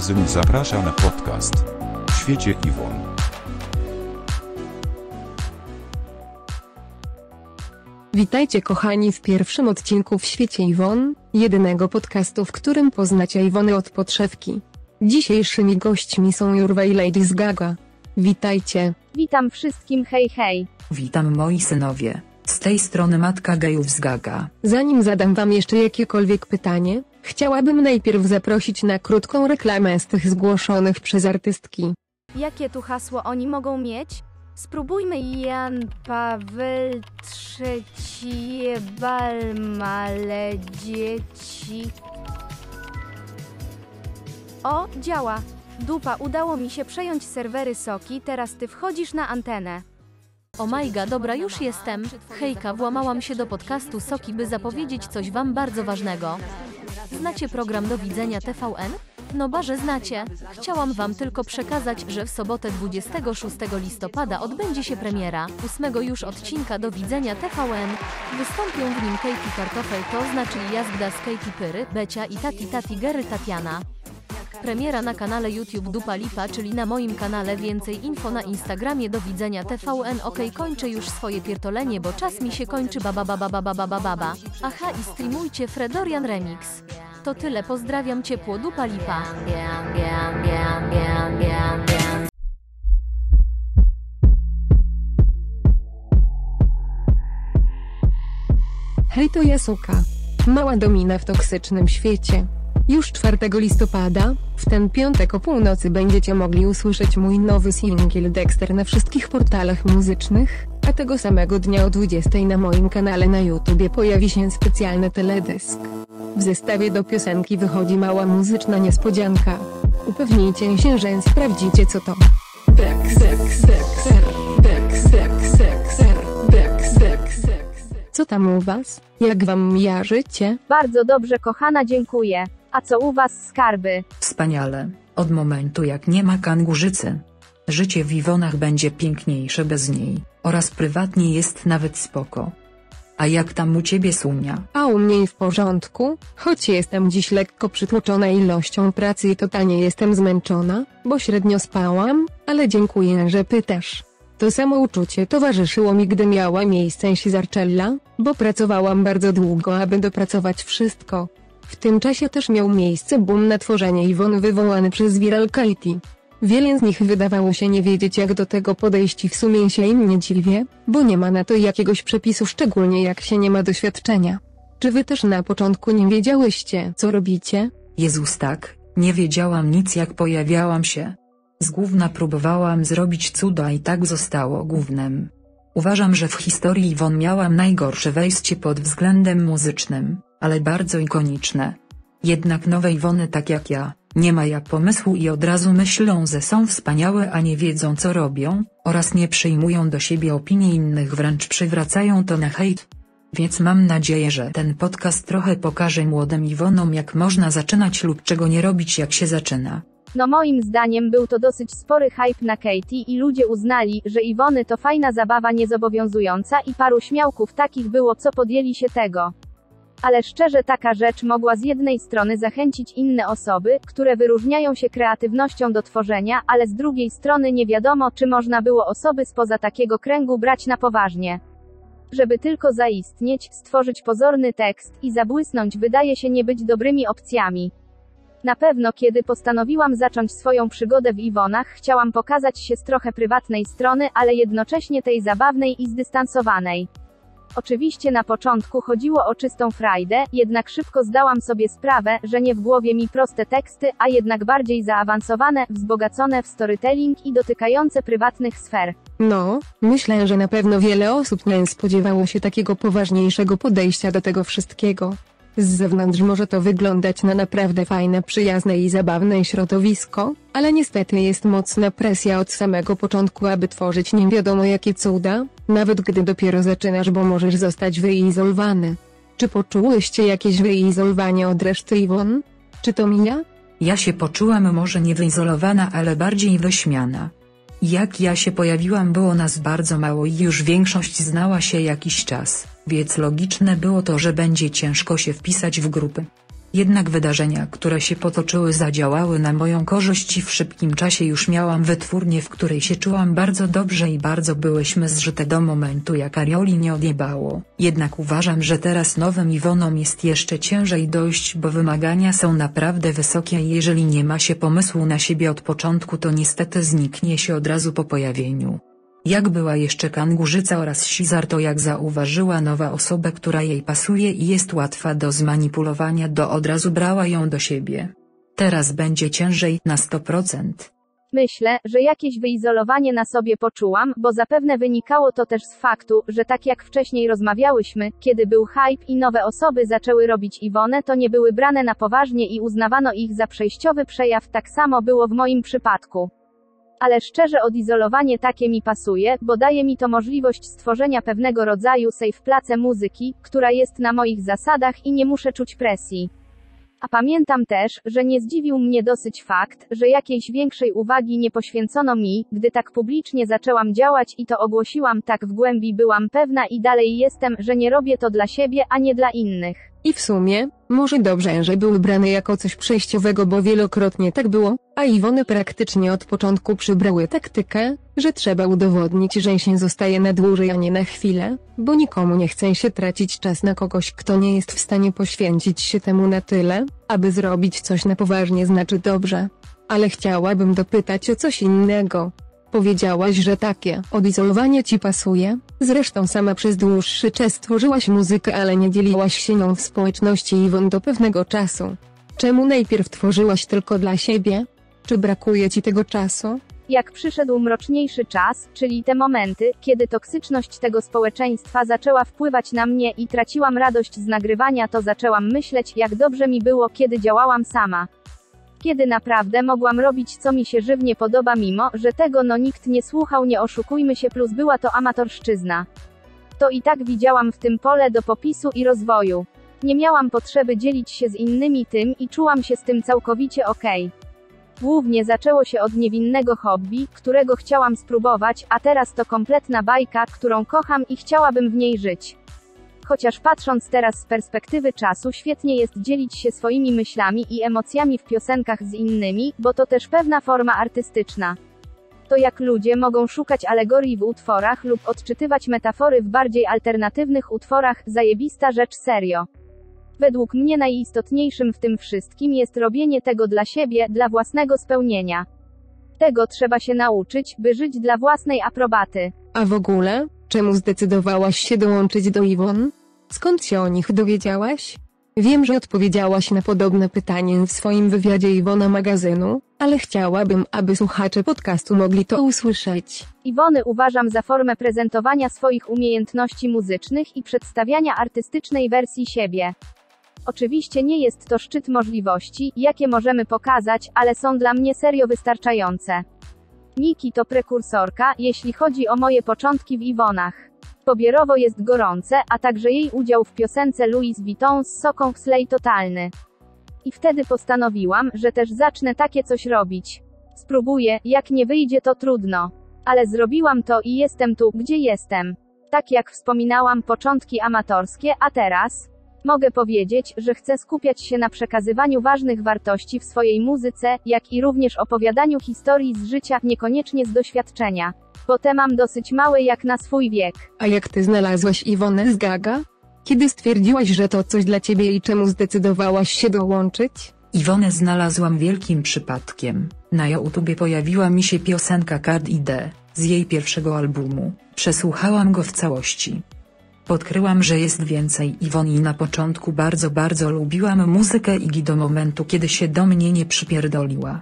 Magazyn zaprasza na podcast. W świecie Iwon. Witajcie kochani w pierwszym odcinku w świecie Iwon, jedynego podcastu, w którym poznacie Iwony od podszewki. Dzisiejszymi gośćmi są Jurwa i Lady z Gaga. Witajcie. Witam wszystkim, hej hej. Witam moi synowie. Z tej strony matka gejów z Gaga. Zanim zadam wam jeszcze jakiekolwiek pytanie, chciałabym najpierw zaprosić na krótką reklamę z tych zgłoszonych przez artystki. Jakie tu hasło oni mogą mieć? Spróbujmy Jan Paweł III bal male dzieci. O, działa. Dupa, udało mi się przejąć serwery Soki, teraz ty wchodzisz na antenę. O majga, dobra, już jestem. Hejka, włamałam się do podcastu Soki, by zapowiedzieć coś wam bardzo ważnego. Znacie program Do Widzenia TVN? No barze znacie. Chciałam wam tylko przekazać, że w sobotę 26 listopada odbędzie się premiera ósmego już odcinka Do Widzenia TVN. Wystąpią w nim Katie Kartofel, to znaczy Jazgda z Katie Pyry, Becia i Tati Tati Gery Tatiana. Premiera na kanale YouTube Dupa Lipa, czyli na moim kanale więcej info na Instagramie do widzenia TVN ok kończę już swoje pierdolenie, bo czas mi się kończy baba baba baba baba baba. Aha i streamujcie Fredorian Remix. To tyle, pozdrawiam ciepło Dupa Lipa. Hej to Jasuka. Mała domina w toksycznym świecie. Już 4 listopada, w ten piątek o północy będziecie mogli usłyszeć mój nowy singiel Dexter na wszystkich portalach muzycznych, a tego samego dnia o 20 na moim kanale na YouTubie pojawi się specjalny teledysk. W zestawie do piosenki wychodzi mała muzyczna niespodzianka. Upewnijcie się, że sprawdzicie co to. Co tam u was? Jak wam mija życie? Bardzo dobrze, kochana, dziękuję. A co u was, skarby? Wspaniale. Od momentu jak nie ma kangurzycy. Życie w Iwonach będzie piękniejsze bez niej, oraz prywatnie jest nawet spoko. A jak tam u ciebie Sunia? A u mnie w porządku, choć jestem dziś lekko przytłoczona ilością pracy i totalnie jestem zmęczona, bo średnio spałam, ale dziękuję, że pytasz. To samo uczucie towarzyszyło mi, gdy miała miejsce Zarczella, bo pracowałam bardzo długo, aby dopracować wszystko. W tym czasie też miał miejsce boom na tworzenie Iwon wywołany przez Viral Katie. Wiele z nich wydawało się nie wiedzieć jak do tego podejść i w sumie się im nie dziwię, bo nie ma na to jakiegoś przepisu szczególnie jak się nie ma doświadczenia. Czy wy też na początku nie wiedziałyście, co robicie? Jezus tak, nie wiedziałam nic jak pojawiałam się. Z gówna próbowałam zrobić cuda i tak zostało gównem. Uważam, że w historii Iwon miałam najgorsze wejście pod względem muzycznym, ale bardzo ikoniczne. Jednak nowe Iwony tak jak ja, nie mają pomysłu i od razu myślą, że są wspaniałe a nie wiedzą co robią, oraz nie przyjmują do siebie opinii innych wręcz przywracają to na hejt. Więc mam nadzieję, że ten podcast trochę pokaże młodym Iwonom jak można zaczynać lub czego nie robić jak się zaczyna. No moim zdaniem był to dosyć spory hype na Katie i ludzie uznali, że Iwony to fajna zabawa niezobowiązująca i paru śmiałków takich było co podjęli się tego. Ale szczerze taka rzecz mogła z jednej strony zachęcić inne osoby, które wyróżniają się kreatywnością do tworzenia, ale z drugiej strony nie wiadomo czy można było osoby spoza takiego kręgu brać na poważnie. Żeby tylko zaistnieć, stworzyć pozorny tekst i zabłysnąć wydaje się nie być dobrymi opcjami. Na pewno kiedy postanowiłam zacząć swoją przygodę w Iwonach chciałam pokazać się z trochę prywatnej strony, ale jednocześnie tej zabawnej i zdystansowanej. Oczywiście na początku chodziło o czystą frajdę, jednak szybko zdałam sobie sprawę, że nie w głowie mi proste teksty, a jednak bardziej zaawansowane, wzbogacone w storytelling i dotykające prywatnych sfer. No, myślę, że na pewno wiele osób nie spodziewało się takiego poważniejszego podejścia do tego wszystkiego. Z zewnątrz może to wyglądać na naprawdę fajne, przyjazne i zabawne środowisko, ale niestety jest mocna presja od samego początku, aby tworzyć nie wiadomo jakie cuda, nawet gdy dopiero zaczynasz, bo możesz zostać wyizolowany. Czy poczułyście jakieś wyizolowanie od reszty Iwon? Czy to mija? Ja się poczułam może nie wyizolowana, ale bardziej wyśmiana. Jak ja się pojawiłam było nas bardzo mało i już większość znała się jakiś czas, więc logiczne było to, że będzie ciężko się wpisać w grupy. Jednak wydarzenia, które się potoczyły zadziałały na moją korzyść i w szybkim czasie już miałam wytwórnię, w której się czułam bardzo dobrze i bardzo byłyśmy zżyte do momentu jak Arioli nie odjebało. Jednak uważam, że teraz nowym Iwonom jest jeszcze ciężej dojść, bo wymagania są naprawdę wysokie i jeżeli nie ma się pomysłu na siebie od początku to niestety zniknie się od razu po pojawieniu. Jak była jeszcze kangurzyca oraz Sizar to jak zauważyła nowa osoba która jej pasuje i jest łatwa do zmanipulowania do od razu brała ją do siebie. Teraz będzie ciężej na 100%. Myślę, że jakieś wyizolowanie na sobie poczułam, bo zapewne wynikało to też z faktu, że tak jak wcześniej rozmawiałyśmy, kiedy był hype i nowe osoby zaczęły robić Iwonę, to nie były brane na poważnie i uznawano ich za przejściowy przejaw, tak samo było w moim przypadku. Ale szczerze odizolowanie takie mi pasuje, bo daje mi to możliwość stworzenia pewnego rodzaju safe place muzyki, która jest na moich zasadach i nie muszę czuć presji. A pamiętam też, że nie zdziwił mnie dosyć fakt, że jakiejś większej uwagi nie poświęcono mi, gdy tak publicznie zaczęłam działać i to ogłosiłam, tak w głębi byłam pewna i dalej jestem, że nie robię to dla siebie, a nie dla innych. I w sumie, może dobrze, że był brany jako coś przejściowego, bo wielokrotnie tak było, a Iwony praktycznie od początku przybrały taktykę, że trzeba udowodnić, że się zostaje na dłużej, a nie na chwilę, bo nikomu nie chce się tracić czas na kogoś, kto nie jest w stanie poświęcić się temu na tyle, aby zrobić coś na poważnie znaczy dobrze. Ale chciałabym dopytać o coś innego. Powiedziałaś, że takie odizolowanie ci pasuje, zresztą sama przez dłuższy czas tworzyłaś muzykę, ale nie dzieliłaś się nią w społeczności Iwon do pewnego czasu. Czemu najpierw tworzyłaś tylko dla siebie? Czy brakuje ci tego czasu? Jak przyszedł mroczniejszy czas, czyli te momenty, kiedy toksyczność tego społeczeństwa zaczęła wpływać na mnie i traciłam radość z nagrywania, to zaczęłam myśleć, jak dobrze mi było, kiedy działałam sama. Kiedy naprawdę mogłam robić co mi się żywnie podoba mimo, że tego no nikt nie słuchał nie oszukujmy się plus była to amatorszczyzna. To i tak widziałam w tym pole do popisu i rozwoju. Nie miałam potrzeby dzielić się z innymi tym i czułam się z tym całkowicie okej. Głównie zaczęło się od niewinnego hobby, którego chciałam spróbować, a teraz to kompletna bajka, którą kocham i chciałabym w niej żyć. Chociaż patrząc teraz z perspektywy czasu, świetnie jest dzielić się swoimi myślami i emocjami w piosenkach z innymi, bo to też pewna forma artystyczna. To jak ludzie mogą szukać alegorii w utworach lub odczytywać metafory w bardziej alternatywnych utworach, zajebista rzecz serio. Według mnie najistotniejszym w tym wszystkim jest robienie tego dla siebie, dla własnego spełnienia. Tego trzeba się nauczyć, by żyć dla własnej aprobaty. A w ogóle, czemu zdecydowałaś się dołączyć do Iwon? Skąd się o nich dowiedziałaś? Wiem, że odpowiedziałaś na podobne pytanie w swoim wywiadzie Iwona magazynu, ale chciałabym, aby słuchacze podcastu mogli to usłyszeć. Iwony uważam za formę prezentowania swoich umiejętności muzycznych i przedstawiania artystycznej wersji siebie. Oczywiście nie jest to szczyt możliwości, jakie możemy pokazać, ale są dla mnie serio wystarczające. Niki to prekursorka, jeśli chodzi o moje początki w Iwonach. Pobierowo jest gorące, a także jej udział w piosence Louis Vuitton z soką slej totalny. I wtedy postanowiłam, że też zacznę takie coś robić. Spróbuję, jak nie wyjdzie to trudno. Ale zrobiłam to i jestem tu, gdzie jestem. Tak jak wspominałam, początki amatorskie, a teraz? Mogę powiedzieć, że chcę skupiać się na przekazywaniu ważnych wartości w swojej muzyce, jak i również opowiadaniu historii z życia, niekoniecznie z doświadczenia. Bo te mam dosyć małe jak na swój wiek. A jak ty znalazłaś Iwonę z Gaga? Kiedy stwierdziłaś, że to coś dla ciebie i czemu zdecydowałaś się dołączyć? Iwonę znalazłam wielkim przypadkiem. Na YouTubie pojawiła mi się piosenka Card ID, z jej pierwszego albumu. Przesłuchałam go w całości. Odkryłam, że jest więcej Iwoni i na początku bardzo bardzo lubiłam muzykę Igi do momentu kiedy się do mnie nie przypierdoliła.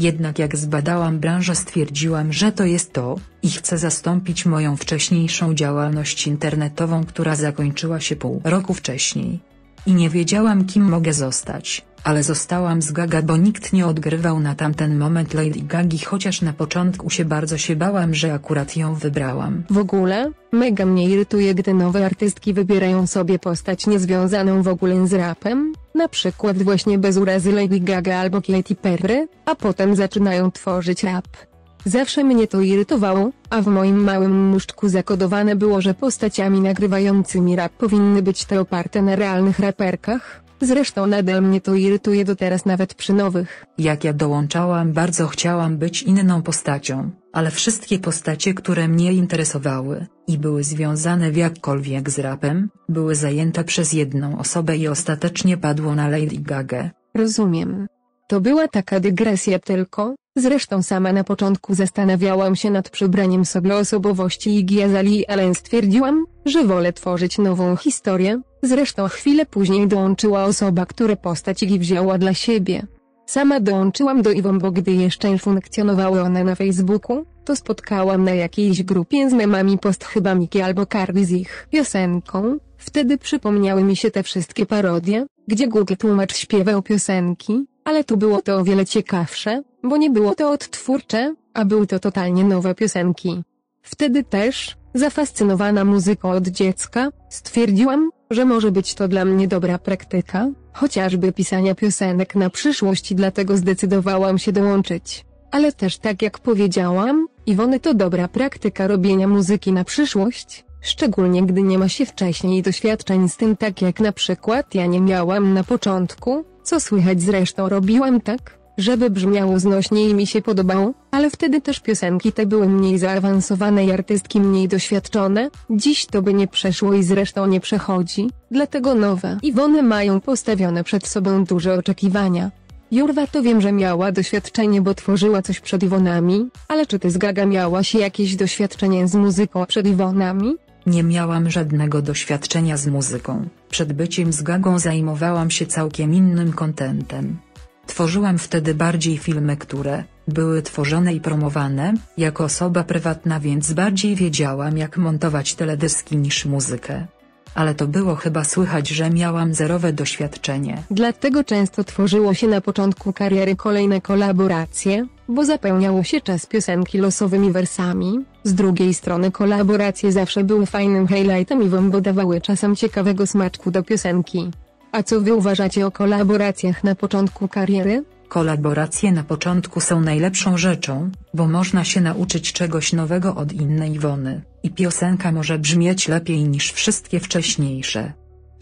Jednak jak zbadałam branżę stwierdziłam, że to jest to, i chcę zastąpić moją wcześniejszą działalność internetową, która zakończyła się pół roku wcześniej. I nie wiedziałam kim mogę zostać, ale zostałam z Gaga bo nikt nie odgrywał na tamten moment Lady Gagi chociaż na początku się bardzo się bałam, że akurat ją wybrałam. W ogóle, mega mnie irytuje, gdy nowe artystki wybierają sobie postać niezwiązaną w ogóle z rapem, na przykład właśnie bez urazy Lady Gaga albo Katy Perry, a potem zaczynają tworzyć rap. Zawsze mnie to irytowało, a w moim małym muszczku zakodowane było, że postaciami nagrywającymi rap powinny być te oparte na realnych raperkach, Zresztą nadal mnie to irytuje do teraz nawet przy nowych. Jak ja dołączałam bardzo chciałam być inną postacią, ale wszystkie postacie które mnie interesowały, i były związane w jakkolwiek z rapem, były zajęte przez jedną osobę i ostatecznie padło na Lady Gaga. Rozumiem. To była taka dygresja tylko, zresztą sama na początku zastanawiałam się nad przybraniem sobie osobowości Iggy Azalea ale stwierdziłam, że wolę tworzyć nową historię, zresztą chwilę później dołączyła osoba która postać Iggy wzięła dla siebie. Sama dołączyłam do Iwon bo gdy jeszcze funkcjonowały one na Facebooku, to spotkałam na jakiejś grupie z memami post chyba Miki albo Cardi z ich piosenką, wtedy przypomniały mi się te wszystkie parodie, gdzie Google tłumacz śpiewał piosenki, ale tu było to o wiele ciekawsze, bo nie było to odtwórcze, a były to totalnie nowe piosenki. Wtedy też, zafascynowana muzyką od dziecka, stwierdziłam, że może być to dla mnie dobra praktyka, chociażby pisania piosenek na przyszłość i dlatego zdecydowałam się dołączyć. Ale też tak jak powiedziałam, Iwony to dobra praktyka robienia muzyki na przyszłość, szczególnie gdy nie ma się wcześniej doświadczeń z tym tak jak na przykład ja nie miałam na początku, co słychać zresztą robiłam tak, żeby brzmiało znośnie i mi się podobało, ale wtedy też piosenki te były mniej zaawansowane i artystki mniej doświadczone, dziś to by nie przeszło i zresztą nie przechodzi, dlatego nowe Iwony mają postawione przed sobą duże oczekiwania. Jurwa to wiem, że miała doświadczenie, bo tworzyła coś przed Iwonami, ale czy ty z Gaga miałaś jakieś doświadczenie z muzyką przed Iwonami? Nie miałam żadnego doświadczenia z muzyką, przed byciem z Gagą zajmowałam się całkiem innym kontentem. Tworzyłam wtedy bardziej filmy które, były tworzone i promowane, jako osoba prywatna więc bardziej wiedziałam jak montować teledyski niż muzykę. Ale to było chyba słychać że miałam zerowe doświadczenie. Dlatego często tworzyło się na początku kariery kolejne kolaboracje, bo zapełniało się czas piosenki losowymi wersami. Z drugiej strony kolaboracje zawsze były fajnym highlightem i wam bo dawały czasem ciekawego smaczku do piosenki. A co wy uważacie o kolaboracjach na początku kariery? Kolaboracje na początku są najlepszą rzeczą, bo można się nauczyć czegoś nowego od innej Iwony, i piosenka może brzmieć lepiej niż wszystkie wcześniejsze.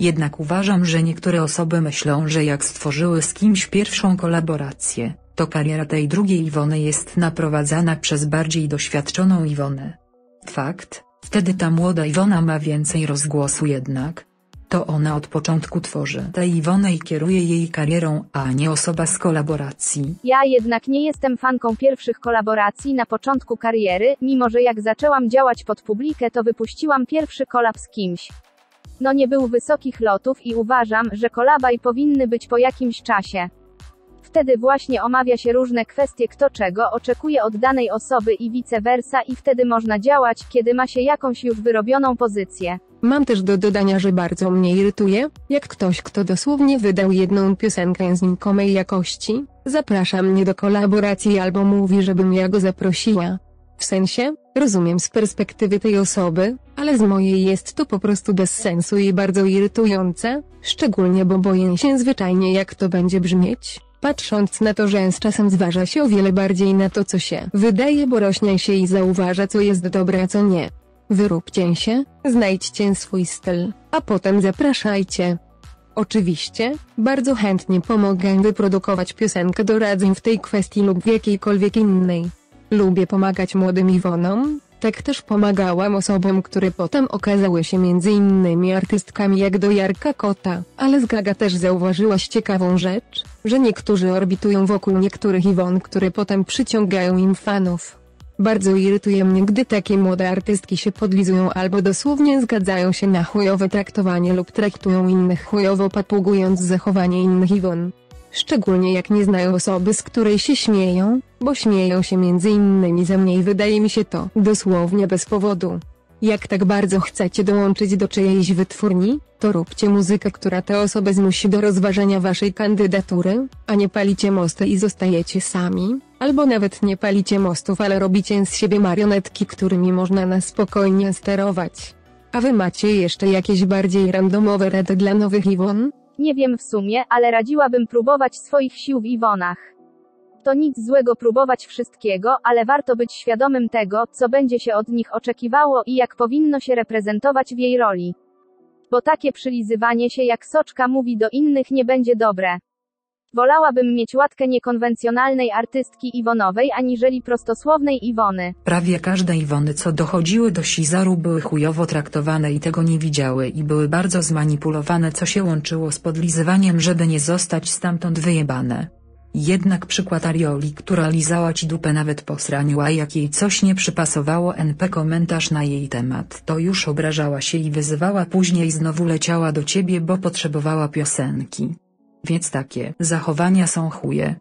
Jednak uważam, że niektóre osoby myślą, że jak stworzyły z kimś pierwszą kolaborację, to kariera tej drugiej Iwony jest naprowadzana przez bardziej doświadczoną Iwonę. Fakt, wtedy ta młoda Iwona ma więcej rozgłosu jednak, to ona od początku tworzy tę Iwonę i kieruje jej karierą, a nie osoba z kolaboracji. Ja jednak nie jestem fanką pierwszych kolaboracji na początku kariery, mimo że jak zaczęłam działać pod publikę to wypuściłam pierwszy kolab z kimś. No nie był wysokich lotów i uważam, że kolabaj powinny być po jakimś czasie. Wtedy właśnie omawia się różne kwestie kto czego oczekuje od danej osoby i vice versa i wtedy można działać, kiedy ma się jakąś już wyrobioną pozycję. Mam też do dodania, że bardzo mnie irytuje, jak ktoś kto dosłownie wydał jedną piosenkę znikomej jakości, zaprasza mnie do kolaboracji albo mówi żebym ja go zaprosiła. W sensie, rozumiem z perspektywy tej osoby, ale z mojej jest to po prostu bez sensu i bardzo irytujące, szczególnie bo boję się zwyczajnie jak to będzie brzmieć, patrząc na to, że z czasem zważa się o wiele bardziej na to co się wydaje, bo rośnie się i zauważa co jest dobre a co nie. Wyróbcie się, znajdźcie swój styl, a potem zapraszajcie. Oczywiście, bardzo chętnie pomogę wyprodukować piosenkę doradzę w tej kwestii lub w jakiejkolwiek innej. Lubię pomagać młodym Iwonom, tak też pomagałam osobom, które potem okazały się między innymi artystkami jak do Jarka Kota, ale z Gaga też zauważyłaś ciekawą rzecz, że niektórzy orbitują wokół niektórych Iwon, które potem przyciągają im fanów. Bardzo irytuje mnie, gdy takie młode artystki się podlizują albo dosłownie zgadzają się na chujowe traktowanie lub traktują innych chujowo papugując zachowanie innych Iwon. Szczególnie jak nie znają osoby z której się śmieją, bo śmieją się między innymi ze mnie i wydaje mi się to dosłownie bez powodu. Jak tak bardzo chcecie dołączyć do czyjejś wytwórni, to róbcie muzykę, która te osoby zmusi do rozważenia waszej kandydatury, a nie palicie mosty i zostajecie sami, albo nawet nie palicie mostów, ale robicie z siebie marionetki, którymi można na spokojnie sterować. A wy macie jeszcze jakieś bardziej randomowe rady dla nowych Iwon? Nie wiem w sumie, ale radziłabym próbować swoich sił w Iwonach. To nic złego próbować wszystkiego, ale warto być świadomym tego, co będzie się od nich oczekiwało i jak powinno się reprezentować w jej roli. Bo takie przylizywanie się jak soczka mówi do innych nie będzie dobre. Wolałabym mieć łatkę niekonwencjonalnej artystki Iwonowej aniżeli prostosłownej Iwony. Prawie każde Iwony co dochodziły do Sizaru były chujowo traktowane i tego nie widziały i były bardzo zmanipulowane co się łączyło z podlizywaniem żeby nie zostać stamtąd wyjebane. Jednak przykład Arioli która lizała ci dupę nawet po sraniu a jak jej coś nie przypasowało NP komentarz na jej temat to już obrażała się i wyzywała później znowu leciała do ciebie bo potrzebowała piosenki. Więc takie zachowania są chuje.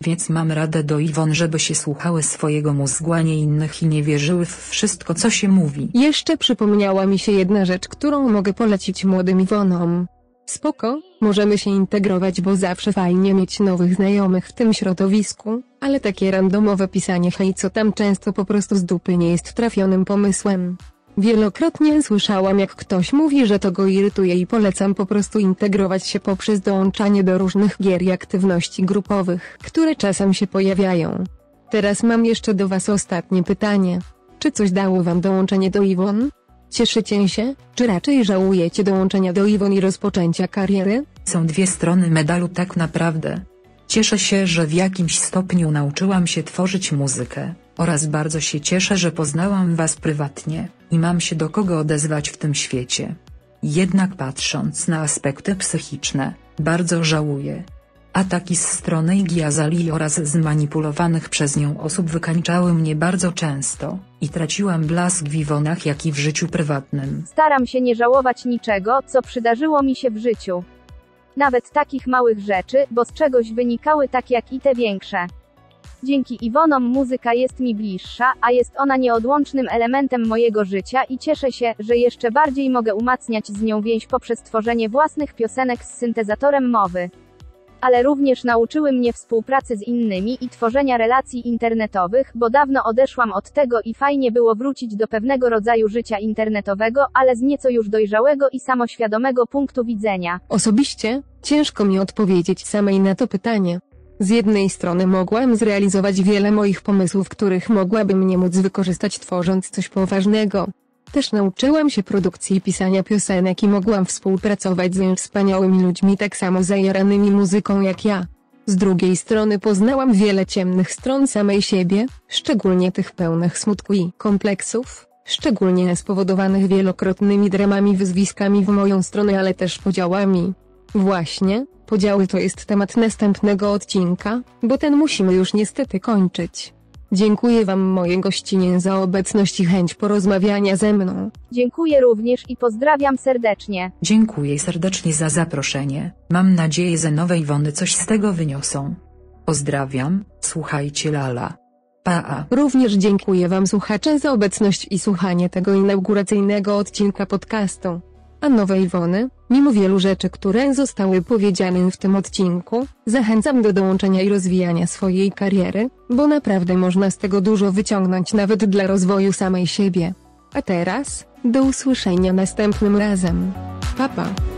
Więc mam radę do Iwon żeby się słuchały swojego mózgu a nie innych i nie wierzyły w wszystko co się mówi. Jeszcze przypomniała mi się jedna rzecz, którą mogę polecić młodym Iwonom. Spoko, możemy się integrować, bo zawsze fajnie mieć nowych znajomych w tym środowisku, ale takie randomowe pisanie hej co tam często po prostu z dupy nie jest trafionym pomysłem. Wielokrotnie słyszałam jak ktoś mówi, że to go irytuje i polecam po prostu integrować się poprzez dołączanie do różnych gier i aktywności grupowych, które czasem się pojawiają. Teraz mam jeszcze do was ostatnie pytanie. Czy coś dało wam dołączenie do Iwon? Cieszycie się, czy raczej żałujecie dołączenia do Iwon i rozpoczęcia kariery? Są dwie strony medalu tak naprawdę. Cieszę się, że w jakimś stopniu nauczyłam się tworzyć muzykę, oraz bardzo się cieszę, że poznałam was prywatnie, i mam się do kogo odezwać w tym świecie. Jednak patrząc na aspekty psychiczne, bardzo żałuję. Ataki z strony Iggy Azalii oraz zmanipulowanych przez nią osób wykańczały mnie bardzo często, i traciłam blask w Iwonach jak i w życiu prywatnym. Staram się nie żałować niczego, co przydarzyło mi się w życiu. Nawet takich małych rzeczy, bo z czegoś wynikały tak jak i te większe. Dzięki Iwonom muzyka jest mi bliższa, a jest ona nieodłącznym elementem mojego życia i cieszę się, że jeszcze bardziej mogę umacniać z nią więź poprzez tworzenie własnych piosenek z syntezatorem mowy. Ale również nauczyły mnie współpracy z innymi i tworzenia relacji internetowych, bo dawno odeszłam od tego i fajnie było wrócić do pewnego rodzaju życia internetowego, ale z nieco już dojrzałego i samoświadomego punktu widzenia. Osobiście, ciężko mi odpowiedzieć samej na to pytanie. Z jednej strony mogłam zrealizować wiele moich pomysłów, których mogłabym nie móc wykorzystać tworząc coś poważnego. Też nauczyłam się produkcji i pisania piosenek i mogłam współpracować z wspaniałymi ludźmi tak samo zajaranymi muzyką jak ja. Z drugiej strony poznałam wiele ciemnych stron samej siebie, szczególnie tych pełnych smutku i kompleksów, szczególnie spowodowanych wielokrotnymi dramami wyzwiskami w moją stronę, ale też podziałami. Właśnie, podziały to jest temat następnego odcinka, bo ten musimy już niestety kończyć. Dziękuję Wam moje gościnie za obecność i chęć porozmawiania ze mną. Dziękuję również i pozdrawiam serdecznie. Dziękuję serdecznie za zaproszenie, mam nadzieję, że nowe Iwony coś z tego wyniosą. Pozdrawiam, słuchajcie lala. Pa. Również dziękuję Wam słuchacze za obecność i słuchanie tego inauguracyjnego odcinka podcastu. A nowe Iwony, mimo wielu rzeczy, które zostały powiedziane w tym odcinku, zachęcam do dołączenia i rozwijania swojej kariery, bo naprawdę można z tego dużo wyciągnąć nawet dla rozwoju samej siebie. A teraz, do usłyszenia następnym razem. Pa pa.